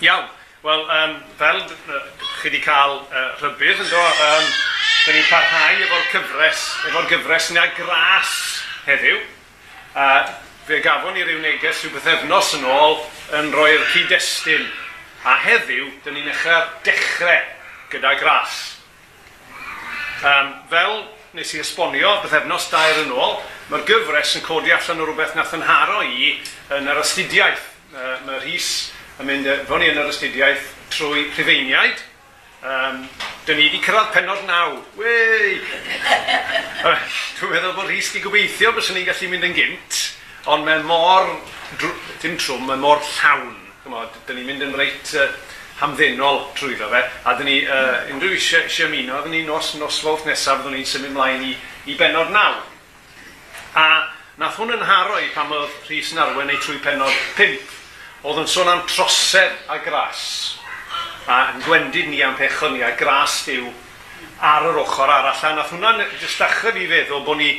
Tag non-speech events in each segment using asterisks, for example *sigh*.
Iawn. Wel, um, fel chi wedi cael uh, rhybydd, yn do, um, da ni'n parhau efo'r cyfres, efo'r gyfres yna gras heddiw. Uh, fe gafon ni ryw neges rhyw bythefnos yn ôl yn rhoi'r cyd-destun. A heddiw, da ni'n echar dechrau gyda gras. Um, fel nes i esbonio bythefnos dair yn ôl, mae'r gyfres yn codi allan o rhywbeth nath yn haro i yn yr astudiaeth. Uh, mae'r rhys yn mynd fo'n i yn yr astudiaeth trwy Rhyfeiniaid. Um, Dyn ni wedi cyrraedd penod naw. Wei! uh, dwi'n meddwl bod Rhys wedi gobeithio bys ni'n gallu mynd yn gynt, ond mae mor, dim trwm, mae mor llawn. Dyn ni'n mynd yn reit uh, hamddenol trwy fe, a dyn ni, uh, unrhyw eisiau eisiau ymuno, dyn ni nos, noswaith nesaf, dyn ni'n symud ymlaen i, i benod naw. A nath hwn yn haro i pam oedd Rhys yn arwen ei trwy penod 5 oedd yn sôn am trosedd a gras. A yn gwendid ni am pechon ni, a gras diw ar yr ochr arall. A nath hwnna'n dystachod i feddwl bod ni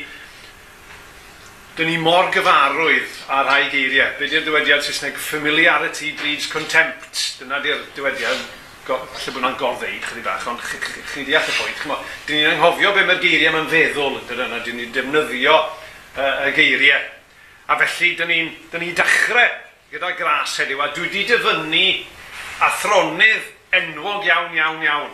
dyn ni mor gyfarwydd ar rhai geiriau. Be di'r dywediad Saesneg? Familiarity breeds contempt. Dyna di'r dywediad, falle bod hwnna'n gorfeid chydig bach, ond chi, chi, chi deall y pwynt. Dyn ni'n anghofio be mae'r geiriau mae'n feddwl, dyn ni'n defnyddio uh, y geiriau. A felly, dyn ni'n ni dachrau gyda gras heddiw, a dwi wedi dyfynnu athronydd enwog iawn, iawn, iawn.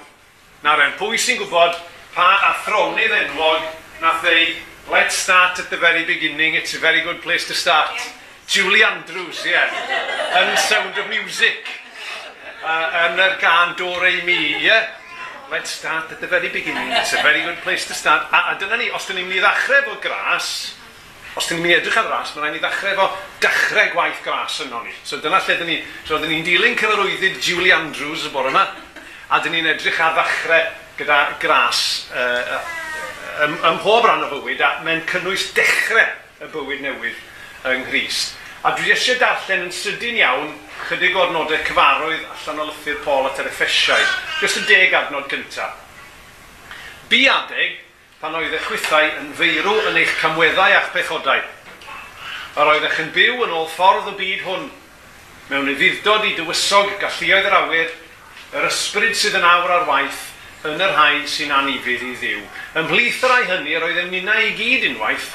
Na en, pwy sy'n gwybod pa athronydd enwog nath ei let's start at the very beginning, it's a very good place to start. Yeah. Julie Andrews, ie. Yeah. Yn Sound of Music. Uh, yn yr gan Dore i mi, ie. Yeah. Let's start at the very beginning, it's a very good place to start. A, a dyna ni, os dyn ni'n mynd i ddechrau bod gras, os dyn ni'n mynd i edrych ar ras, mae'n rhaid i ddechrau efo dechrau gwaith gras yno ni. So dyna lle dyn ni, so dyn ni'n dilyn cyfarwyddyd Julie Andrews y bore yma, a dyn ni'n edrych ar ddechrau gyda gras uh, ym, ym mhob rhan o fywyd, a mae'n cynnwys dechrau y bywyd newydd yng Nghyris. A dwi eisiau darllen yn sydyn iawn chydig o'r nodau cyfarwydd allan o lythyr Paul at yr Effesiaid, jyst y deg adnod gyntaf. Bu adeg, pan oedd eich wythau yn feirw yn eich camweddau a'ch pechodau, a oedd eich yn byw yn ôl ffordd y byd hwn, mewn ufuddod i dywysog galluoedd yr awyr, yr ysbryd sydd yn awr ar waith, yn yr hain sy'n anifydd i ddiw. Ymhlith yr ai hynny, roedd yn nina i gyd unwaith,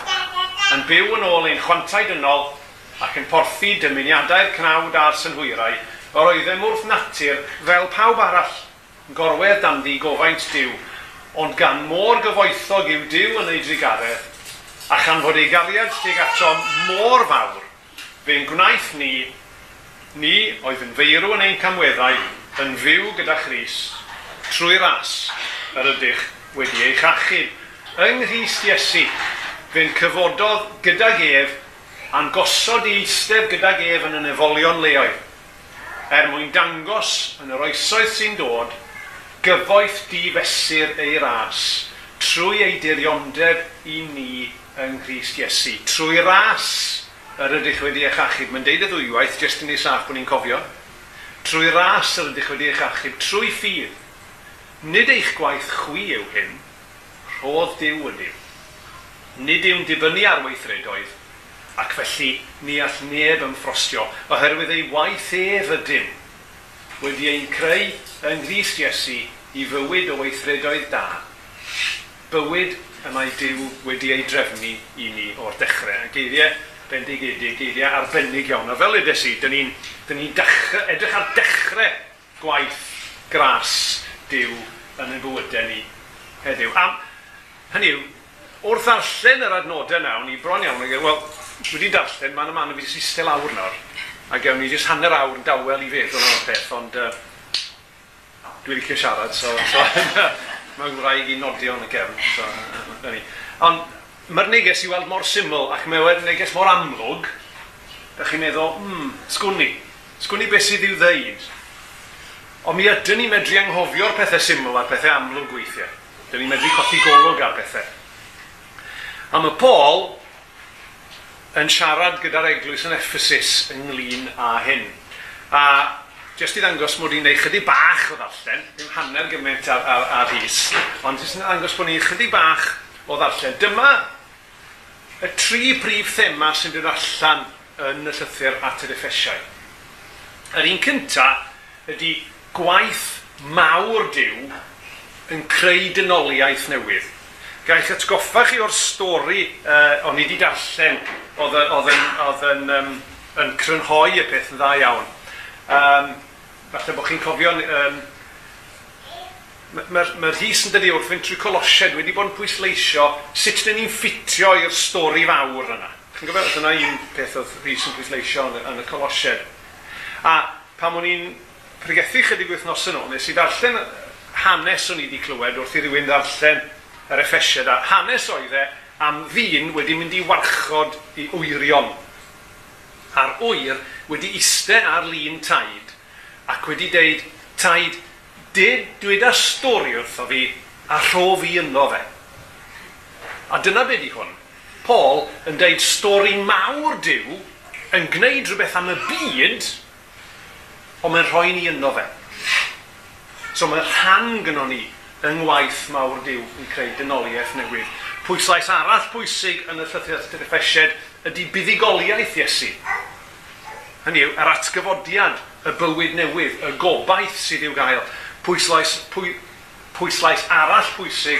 yn byw yn ôl ein chwantau dynol ac yn porthu dymuniadau'r cnawd a'r synhwyrau, a oedd e'n wrth natur fel pawb arall, gorwedd dan ddi gofaint diw, ond gan môr gyfoethog yw Dyw yn ei drigaredd, a chan fod ei gariad tuag ato mor fawr, fe'n gwnaeth ni, ni oedd yn feirw yn ein camweddau, yn fyw gyda Chris, trwy ras yr ydych wedi ei chachub. Yng Nghyst Iesu, fe'n cyfododd gyda gef a'n gosod i eistedd gyda gef yn y nefolion leoedd, er mwyn dangos yn yr oesoedd sy'n dod gyfoeth difesur ei ras trwy ei dirionddeb i ni yng Nghyst Iesu. Trwy ras yr ydych wedi eich achub. Mae'n deud y ddwywaith, jyst yn ei saff bod ni'n cofio. Trwy ras yr ydych wedi eich achub, trwy ffydd. Nid eich gwaith chwi yw hyn, rhodd diw ydyw. Nid yw'n dibynnu ar weithredoedd, ac felly ni all neb yn ffrostio, oherwydd ei waith ef ydym wedi ein creu yng Nghyst Iesu i fywyd o weithredoedd da. Bywyd y mae Dyw wedi ei drefnu i ni o'r dechrau. A geiriau bendigedig, geiriau arbennig iawn. A fel edes i, dyn ni'n ni, edrych ar dechrau gwaith gras Dyw yn ein bywydau ni heddiw. A hynny yw, wrth ddarllen yr adnodau nawr, ni bron iawn, wel, wedi darllen, mae'n y man y fi sy'n awr nawr a gewn ni jyst hanner awr yn dawel i feddwl o'r peth, ond uh, dwi'n licio siarad, so, so *laughs* mae ngwraig i nodio yn y gefn. So, uh, ond mae'r neges i weld mor syml ac mae'r neges mor amlwg, da chi'n meddwl, hmm, sgwni, sgwni beth sydd i'w ddeud. Ond mi ydyn ni medru anghofio'r pethau syml a'r pethau amlwg weithiau. Dyn ni medru colli golwg ar pethau. A mae Paul yn siarad gyda'r eglwys yn Ephesus ynglyn â hyn. A jyst i ddangos mod i'n neud chydig bach o ddarllen, dim hanner gymaint ar, ar, ar hys, ond jyst yn ddangos bod ni'n chydig bach o ddarllen. Dyma y tri prif thema sy'n dod allan yn y llythyr at y deffesiau. Yr un cynta ydy gwaith mawr diw yn creu dynoliaeth newydd. Gaich atgoffa chi o'r stori uh, o'n i wedi darllen oedd, oedd, yn, oedd yn, um, yn crynhoi y peth yn dda iawn. Um, falle bod chi'n cofio, um, mae'r ma rhys yn dydi wrth fynd trwy colosied wedi bod yn pwysleisio sut dyn ni'n ffitio i'r stori fawr yna. Chi'n gofio, dyna un peth oedd rhys yn pwysleisio yn, yn y colosied. A pam o'n i'n pregethu chydig wythnos yn ôl, nes i ddarllen hanes o'n i wedi clywed wrth i rywun ddarllen yr effesiad a hanes oedd e am ddyn wedi mynd i warchod i wyrion. A'r wyr wedi iste ar lun taid ac wedi deud, taid, de, dweud a stori wrtho fi a rho fi yno fe. A dyna be di hwn. Paul yn deud stori mawr diw yn gwneud rhywbeth am y byd, ond mae'n rhoi ni yno fe. So mae rhan gyda ni yng ngwaith mawr diw yn creu dynoliaeth newydd. Pwyslais arall pwysig yn y llythyr at ydy buddigoliaeth Iesu. Hynny yw, yr atgyfodiad, y bywyd newydd, y gobaith sydd i'w gael. Pwyslais, pwy, pwyslais arall pwysig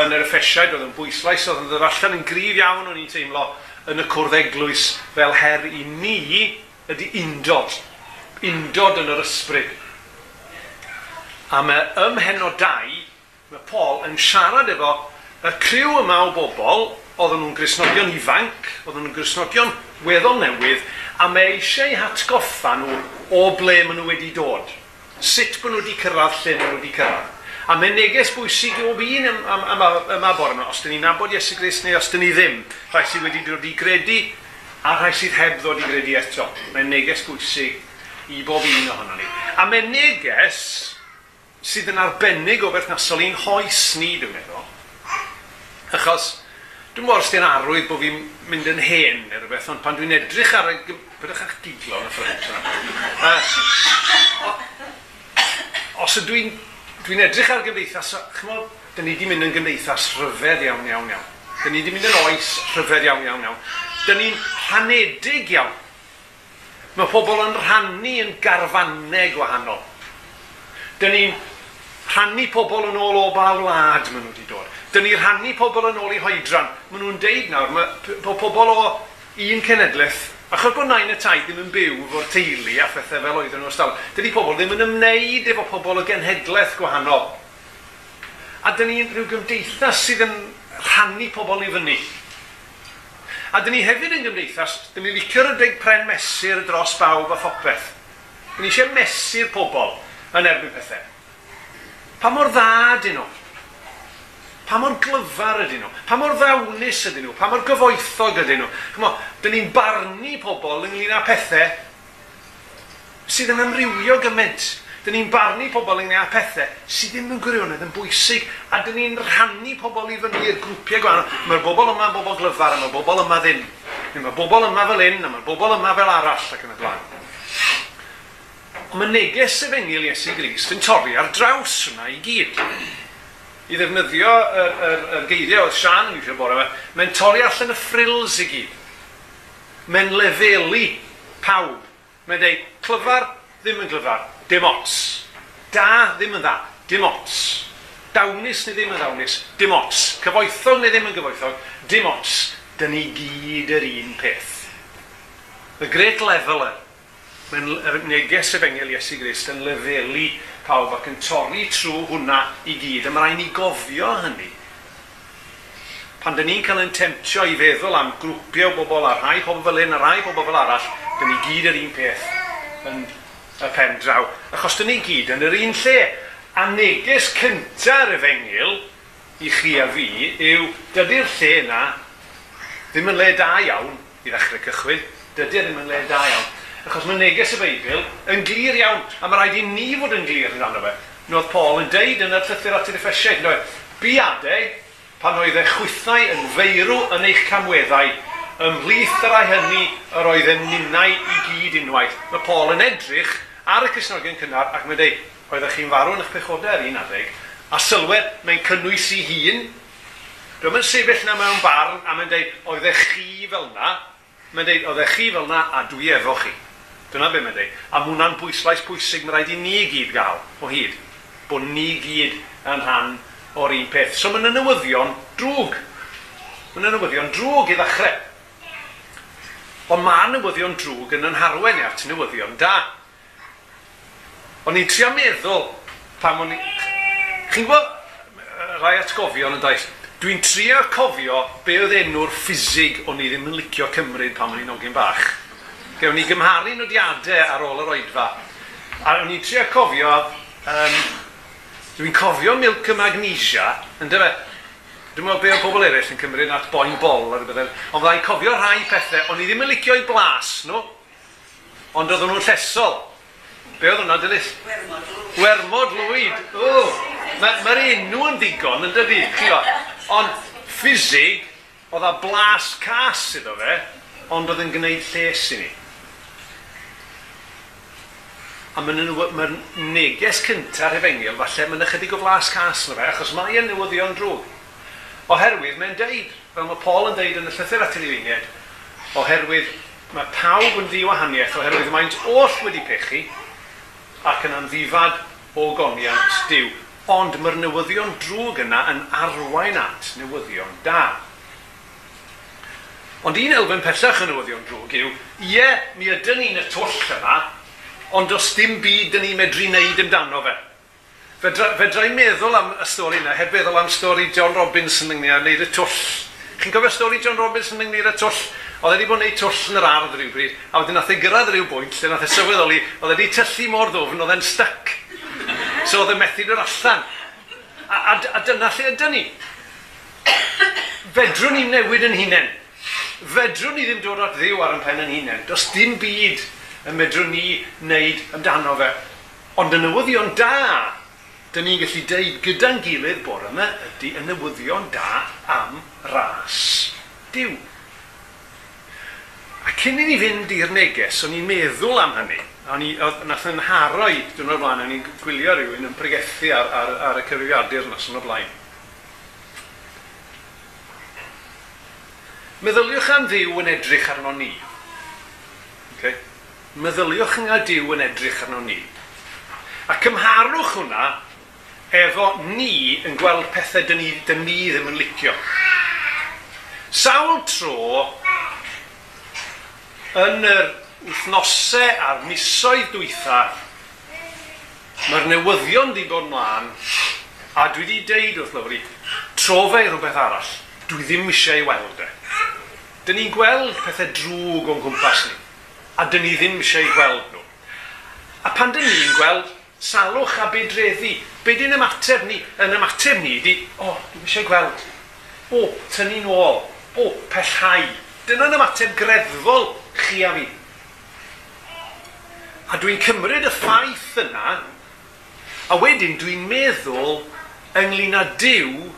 yn yr effesiaid oedd yn bwyslais oedd yn ddarallan yn gryf iawn o'n i'n teimlo yn y cwrdd eglwys fel her i ni ydy undod. Undod yn yr ysbryd. A mae ym o dau mae Paul yn siarad efo y criw yma o bobl, oedden nhw'n grisnogion ifanc, oedden nhw'n grisnogion weddol newydd, a mae eisiau hatgoffa nhw o ble maen nhw wedi dod. Sut maen nhw wedi cyrraedd lle maen nhw wedi cyrraedd. A mae neges bwysig o un yma, yma, yma bore yma, os dyn ni'n nabod Iesu Gris neu os dyn ni ddim, rhai sydd wedi dod i gredu a rhai sydd heb ddod i gredu eto. Mae'n neges bwysig i bob un ohono ni. A mae neges sydd yn arbennig o berthnasol i'n hoes ni, dwi'n meddwl. Achos, dwi'n meddwl os di'n arwydd bod fi'n mynd yn hen neu rhywbeth, ond pan dwi'n edrych ar y... Bydwch eich giglo yn y ffrind yna. Os ydw dwi'n dwi edrych ar gymdeithas, chymol, dyn ni wedi mynd yn gymdeithas rhyfedd iawn, iawn, iawn. Dyn ni wedi mynd yn oes rhyfedd iawn, iawn, iawn. Dyn ni'n rhanedig iawn. Mae pobl yn rhannu yn garfannau gwahanol. Dyn ni'n rhannu pobl yn ôl o ba wlad maen nhw wedi dod. Dyn ni rhannu pobl yn ôl i hoedran. Maen nhw'n deud nawr, mae pobl o un cenedlaeth, achos bod nain y tai ddim yn byw efo'r teulu a phethau fel oedden nhw ystafell, dydy pobl ddim yn ymwneud efo pobl o genhedlaeth gwahanol. A dyn ni'n rhyw gymdeithas sydd yn rhannu pobl i fyny. A dyn ni hefyd yn gymdeithas, dyn ni licio'r deg pren mesur dros bawb a phopeth. Dyn ni eisiau mesur pobl yn erbyn pethau. Pa mor dda ydyn nhw? Pa mor glyfar ydyn nhw? Pa mor ddawnus ydyn nhw? Pa mor gyfoethog ydyn nhw? Chymo, dyn ni'n barnu pobl ynglyn â pethau sydd yn amrywio gymaint. Dyn ni'n barnu pobl ynglyn â pethau sydd ddim yn gwirionedd yn bwysig a dyn ni'n rhannu pobl i fyny i'r grwpiau gwahanol. Mae'r bobl yma yn bobl glyfar a mae'r bobl yma ddim. Mae'r bobl yma fel un a mae'r bobl yma fel arall ac yn y blaen mae neges efengil Iesu Grist yn torri ar draws hwnna i gyd. I ddefnyddio y, y, y geiriau oedd Sian yn eisiau bore fe, mae'n torri allan y ffrils i gyd. Mae'n lefelu pawb. Mae'n dweud, clyfar, ddim yn clyfar, dim ots. Da, ddim yn dda, dim ots. Dawnus neu ddim yn dawnus, dim ots. Cyfoethog neu ddim yn gyfoethog, dim ots. Dyna ni gyd yr un peth. Y great leveler mae'n neges efengel Iesu Grist yn lefelu pawb ac yn torri trwy hwnna i gyd. A mae rhaid ni gofio hynny. Pan dyn ni'n cael yn temtio i feddwl am grwpiau o bobl a rhai pobl fel un a rhai pobl fel arall, dyn ni gyd yr un peth yn y pen draw. Achos dyn ni gyd yn yr un lle. A neges cynta'r efengil i chi a fi yw dydy'r lle yna ddim yn le da iawn i ddechrau cychwyn. Dydy ddim yn le da iawn. Achos mae neges y Beibl yn glir iawn, a mae rhaid i ni fod yn glir yn anna fe. Eh? Nodd Paul yn deud yn y llythyr at yr effesiaid, no, biadau pan oedd e chwythau yn feirw yn eich camweddau, ymhlith yr ai hynny yr oedd yn ninnau i gyd unwaith. Mae Paul yn edrych ar y Cresnogion cynnar ac mae'n deud, oeddech chi'n farw yn eich pechodau ar un adeg, a sylwed mae'n cynnwys i hun. Dwi'n mynd sefyll na mewn barn a mae'n dweud, oeddech chi fel na, mae'n dweud, oeddech chi fel na a dwi efo chi. Dyna beth mae'n dweud. A mae hwnna'n bwyslais pwysig mae'n rhaid i ni gyd gael o hyd. Bod ni gyd yn rhan o'r un peth. So mae'n newyddion drwg. Mae'n newyddion drwg i ddechrau. Ond mae newyddion drwg yn ynharwen i at newyddion da. Ond ni'n trio meddwl pam o'n i... Chi'n gwybod, rai atgofion yn daith, dwi'n trio cofio be oedd enw'r ffisig o'n i ddim yn licio cymryd pam o'n i'n ogyn bach. Gewn ni gymharu nodiadau ar ôl yr oedfa. A o'n i'n trio cofio, um, dwi'n cofio milk y magnesia, yn dyfa... Dwi'n meddwl be o bobl eraill yn cymryd at boi'n bol ar y byddai. Ond fydda'n cofio rhai pethau, o'n i ddim yn licio i blas nhw, ond oedden nhw'n llesol. Be oedd hwnna, Dylis? Wermod lwyd. Wermod Mae'r ma enw yn ddigon, yn dydi? Ond ffisig, oedd a blas cas iddo fe, ond oedd yn gwneud lles i ni a mae'n ma neges cyntaf hefengil, falle mae'n ychydig o flas cas na fe, achos mae e'n newyddion drwg. Oherwydd mae'n deud, fel mae Paul yn deud yn y llythyr at Iliniad, oherwydd mae pawb yn ddiwahaniaeth, oherwydd mae'n oll wedi pechu ac yn anddifad o goniant diw. Ond mae'r newyddion drwg yna yn arwain at newyddion da. Ond un elfen pellach y newyddion drwg yw, ie, mi ydyn ni'n y twll yma, ond does dim byd dyn ni'n medru wneud amdano fe. Fedra, fedra i meddwl am y stori yna, heb feddwl am stori John Robinson ynglyn â wneud y twll. Chi'n cofio stori John Robinson ynglyn y twll? Oedd wedi bod yn gwneud twll yn yr ardd rhywbryd, a wedyn nath ei gyrraedd rhyw bwynt, lle nath ei sylweddoli, oedd wedi tyllu mor ddofn, oedd e'n styc. So oedd e methu dod allan. A, a, a dyna lle ydyn ni. Fedrwn ni newid yn hunain. Fedrwn ni ddim dod at ddiw ar yn pen yn hunain. Does dim byd y medrwn ni wneud amdano fe. Ond y newyddion da, dyn ni'n gallu deud gyda'n gilydd bore yma, ydy y newyddion da am ras diw. A cyn i ni fynd i'r neges, o'n i'n meddwl am hynny. O'n i, nath yn haro i, dwi'n o'r blaen, o'n i'n gwylio rhywun yn pregethu ar, ar, ar y cyfrifiadur nos yn o blaen. Meddyliwch am ddiw yn edrych arno ni. Okay meddyliwch yng Nghaerdyw yn edrych arno ni. A cymharwch hwnna efo ni yn gweld pethau dyn ni, dyn ni ddim yn licio. Sawl tro yn yr wythnosau a'r misoedd dwytha, mae'r newyddion di bod mlaen a dwi wedi deud wrth lyfr trofau rhywbeth arall, dwi ddim eisiau ei weld e. Dyn ni'n gweld pethau drwg o'n cwmpas ni a dyn ni ddim eisiau eu gweld nhw. A pan dyn ni'n gweld salwch a bedreddi, be dyn ymateb ni? Yn ymateb ni ydi, o, oh, dwi'n eisiau gweld. O, tynnu nôl. O, pellhau. Dyna'n ymateb greddfol chi a fi. A dwi'n cymryd y ffaith yna, a wedyn dwi'n meddwl ynglyn â Dyw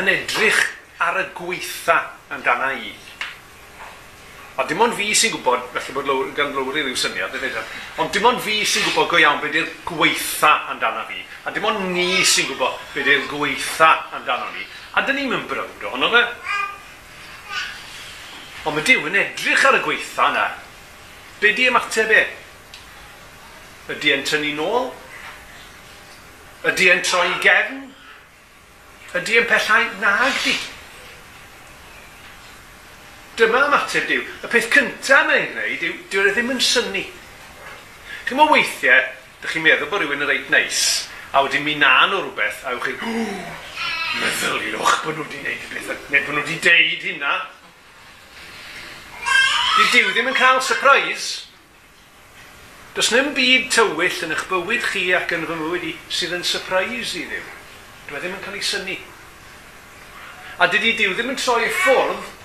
yn edrych ar y gweitha amdana i. A dim ond fi sy'n gwybod, felly bod lawr, gan lawr i ryw syniad, ond dim ond fi sy'n gwybod e. go iawn beth yw'r gweitha amdano fi. A dim ond ni sy'n gwybod beth yw'r gweitha amdano ni. A dyn ni'n mynd brywd ohono fe. Ond e- mae Dyw yn edrych ar y gweitha yna. Be di ymateb e? Ydy e'n tynnu nôl? Ydy e'n troi gefn? Ydy e'n pellai? Nag di. Dyma ymateb diw. Y peth cyntaf mae'n gwneud yw, dyw'r e ddim yn syni. Chi'n mo weithiau, dych chi'n meddwl bod rhywun yn reit neis, a wedyn mi nan o rhywbeth, a yw'ch chi, meddylwch bod nhw wedi gwneud y pethau, neu bod nhw wedi deud hynna. Di diw ddim yn cael surprise. Does na'm byd tywyll yn eich bywyd chi ac yn fy mywyd i sydd yn surprise i ddiw. Dwi e ddim yn cael ei syni. A dydy diw ddim yn troi ffwrdd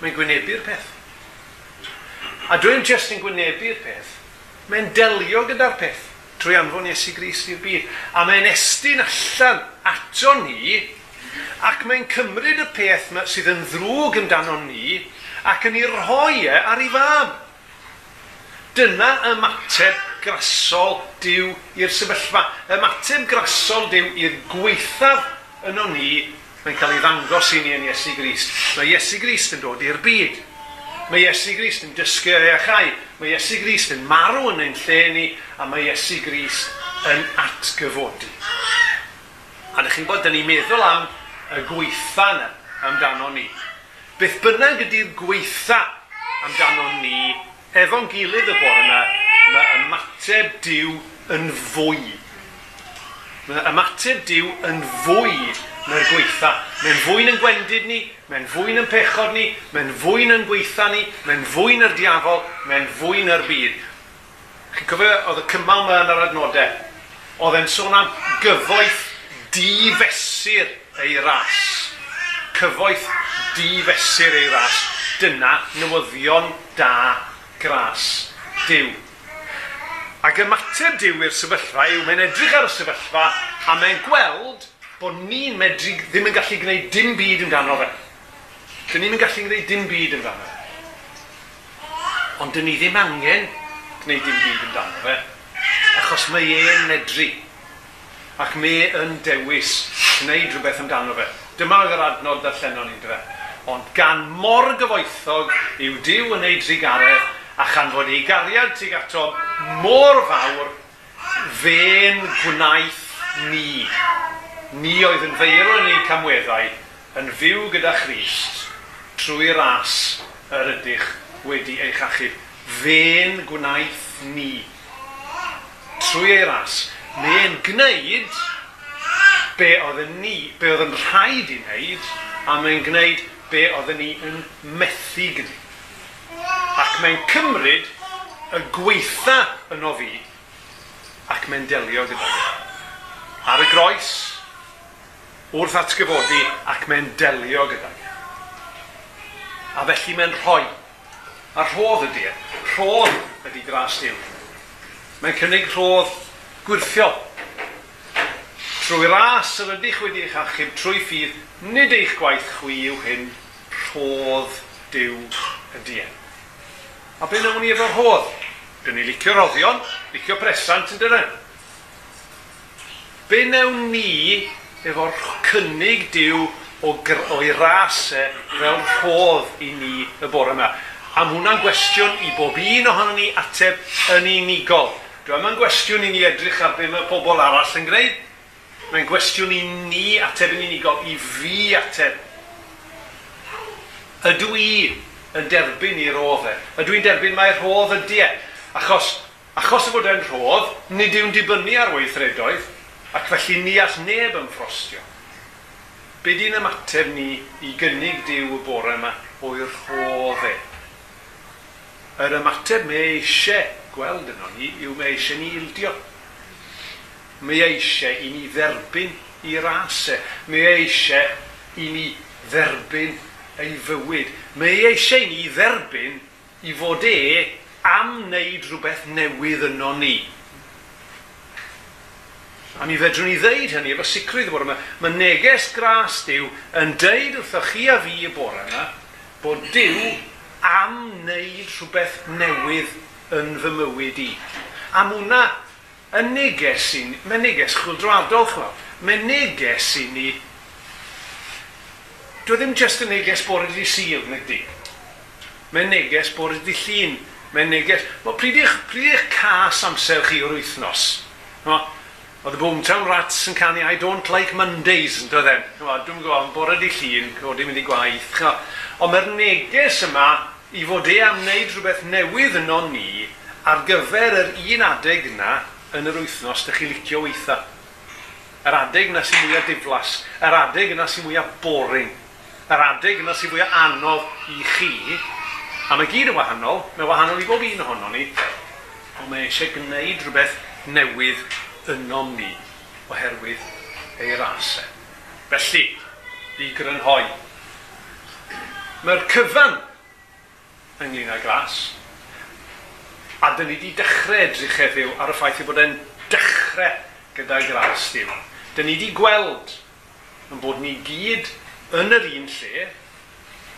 Mae'n gwynebu'r peth. A dwi'n just yn gwynebu'r peth. Mae'n delio gyda'r peth trwy anfon Iesu Gris i'r byd. A mae'n estyn allan ato ni ac mae'n cymryd y peth yma sydd yn ddrwg amdano ni ac yn ei rhoi e ar ei fam. Dyna ymateb grasol diw i'r sefyllfa. Ymateb grasol diw i'r gweithaf yno ni mae'n cael ei ddangos i ni yn Iesu Grist. Mae Iesu Grist yn dod i'r byd. Mae Iesu Grist yn dysgu ei achau. Mae Iesu Grist yn marw yn ein lle ni, a mae Iesu Grist yn atgyfodi. A ydych chi'n bod, da ni'n meddwl am y gweitha yna amdano ni. Beth bynnag ydy'r gweitha amdano ni, efo'n gilydd y bore yma, mae ymateb diw yn fwy. Mae ymateb diw yn fwy na'r gweitha. Mae'n fwy'n yn gwendid ni, mae'n fwy'n yn pechod ni, mae'n fwy'n yn gweitha ni, mae'n fwy'n yr diafol, mae'n fwy'n yr byd. Chi'n cofio, oedd y cymal yma yn yr adnodau, oedd e'n sôn am gyfoeth difesur ei ras. Cyfoeth difesur ei ras. Dyna newyddion da gras Dyw. Ac ymateb diw i'r sefyllfa yw mae'n edrych ar y sefyllfa a mae'n gweld bod ni'n medru ddim yn gallu gwneud dim byd amdano fe. Dyn ni'n gallu gwneud dim byd amdano fe. Ond dyn ni ddim angen gwneud dim byd amdano fe, achos mae e'n medru. Ac mae e yn dewis gwneud rhywbeth amdano fe. Dyma yr adnod ddarllenon ni'n dweud. Ond gan mor gyfoethog yw diw yn ei drigaredd a chan fod ei gariad tuag ato mor fawr, fe'n gwnaeth ni. Ni oedd yn feiro yn ei camweddau yn fyw gyda Christ trwy ras yr ydych wedi eich achub. Fe'n gwnaeth ni. Trwy ei ras. Neu'n gwneud be oedd yn ni, be oedd yn rhaid i wneud, a mae'n gwneud be oedden ni yn methu gyda. Ac mae'n cymryd y gweitha yno fi, ac mae'n delio gyda. Ar y groes, wrth atgyfodi ac mae'n delio gydag. A felly mae'n rhoi. A rhodd ydy e. Rhodd ydy gras diw. Mae'n cynnig rhodd gwirthio. Trwy ras yr ydych wedi eich achub trwy ffydd, nid eich gwaith chwi yw hyn, rhodd diw ydy e. A be nawn ni efo rhodd? Dyn ni licio roddion, licio presant yn dyrra. Be nawn ni efo'r cynnig diw o o'i ras e fel rhodd i ni y bore yma. A mae hwnna'n gwestiwn i bob un ohono ni ateb yn unigol. Dwi'n yma'n gwestiwn i ni edrych ar be mae pobl arall yn gwneud. Mae'n gwestiwn i ni ateb yn unigol, i fi ateb. Ydw i yn derbyn i'r roddau? E? Ydw i'n derbyn mae'r rhodd ydy e? Achos, achos y bod e'n rhodd, nid yw'n dibynnu ar weithredoedd, Ac felly ni all neb yn ffrostio. Be di'n ymateb ni i gynnig Dyw y bore yma o'r rhodd e? Yr ymateb mae eisiau gweld yno ni yw mae eisiau ni ildio. Mae eisiau i ni dderbyn i rasau. Mae eisiau i ni dderbyn ei fywyd. Mae eisiau i ni dderbyn i fod e am wneud rhywbeth newydd yno ni. A mi fedrwn ni ddeud hynny efo sicrwydd y bore yma. Mae neges gras Dyw yn deud wrtho chi a fi y bore yma bod Dyw am wneud rhywbeth newydd yn fy mywyd i. A mwna y neges i ni, mae neges chwildroadol chwa, mae neges i ni, dwi e ddim jyst yn neges bore di syl, nid di. Mae neges bore di llun, mae neges, mae pryd i'ch cas amser chi o'r wythnos. No? oedd y Boomtown Rats yn canu I Don't Like Mondays, yn dod e'n. Dwi'n gwybod, am bore di llun, cod i'n mynd i gwaith. Ond mae'r neges yma i fod e am wneud rhywbeth newydd yno ni ar gyfer yr un adeg yna yn yr wythnos, dych chi licio weitha. Yr adeg yna sy'n mwyaf diflas, yr adeg yna sy'n mwyaf boring, yr adeg yna sy'n mwyaf anodd i chi, a mae gyd yn wahanol, mae wahanol i bob un ohono ni, ond mae eisiau gwneud rhywbeth newydd ynom ni oherwydd ei rasau. Felly, i grynhoi, mae'r cyfan ynglyn â glas, a dyn ni wedi dechrau edrych heddiw ar y ffaith i bod e'n dechrau gyda glas ddim. Dyn ni wedi gweld yn bod ni gyd yn yr un lle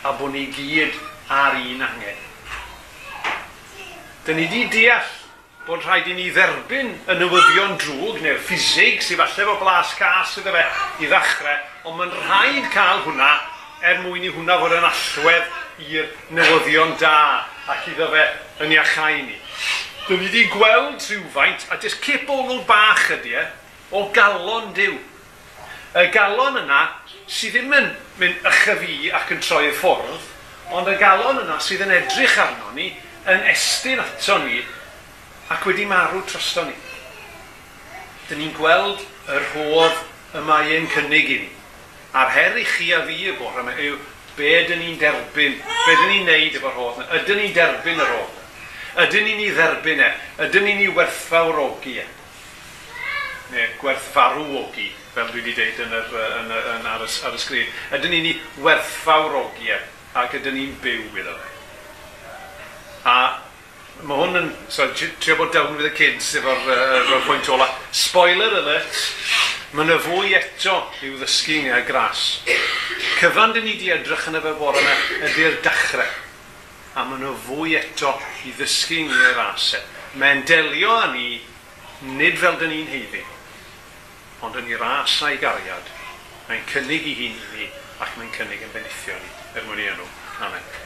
a bod ni gyd ar un angen. Dyn ni wedi deall bod rhaid i ni dderbyn y newyddion drwg neu'r ffisig sydd falle fo blas cas iddo fe i ddechrau, ond mae'n rhaid cael hwnna er mwyn i hwnna fod yn allwedd i'r newyddion da ac iddo fe yn iachau ni. Dyn ni wedi gweld rhywfaint, a jyst cip olwg bach ydy e, o galon diw. Y galon yna sydd ddim yn mynd ychyfu ac yn troi y ffwrdd, ond y galon yna sydd yn edrych arno ni, yn estyn ato ni ac wedi marw trosto ni. Dyn ni'n gweld yr hodd y mae e'n cynnig i ni. A'r her i chi a fi y bore yma yw be dyn ni'n derbyn, be dyn ni'n neud efo'r hodd yna. Ydyn ni'n derbyn yr hodd yna? Ydyn ni'n ei dderbyn e? Ydyn ni'n ei werthfawrogi e? Neu gwerthfarwogi, fel dwi wedi dweud yn yr, yn, yn, yn, ar, y, ar y sgrin. Ydyn ni'n ei werthfawrogi e? Ac ydyn ni'n byw iddo fe? mae hwn yn, so, trio bod down with the kids efo'r uh, *laughs* pwynt ola. Spoiler alert, mae yna fwy eto i'w ddysgu ni ar gras. Cyfan dyn ni wedi edrych yn y fe bore yma ydy'r dechrau. A mae yna fwy eto i ddysgu ni ar asau. E. Mae'n delio â ni nid fel dyn ni'n heiddi, ond yn ei ras a'i gariad. Mae'n cynnig i hun i ni ac mae'n cynnig yn benithio ni er mwyn i enw. Amen.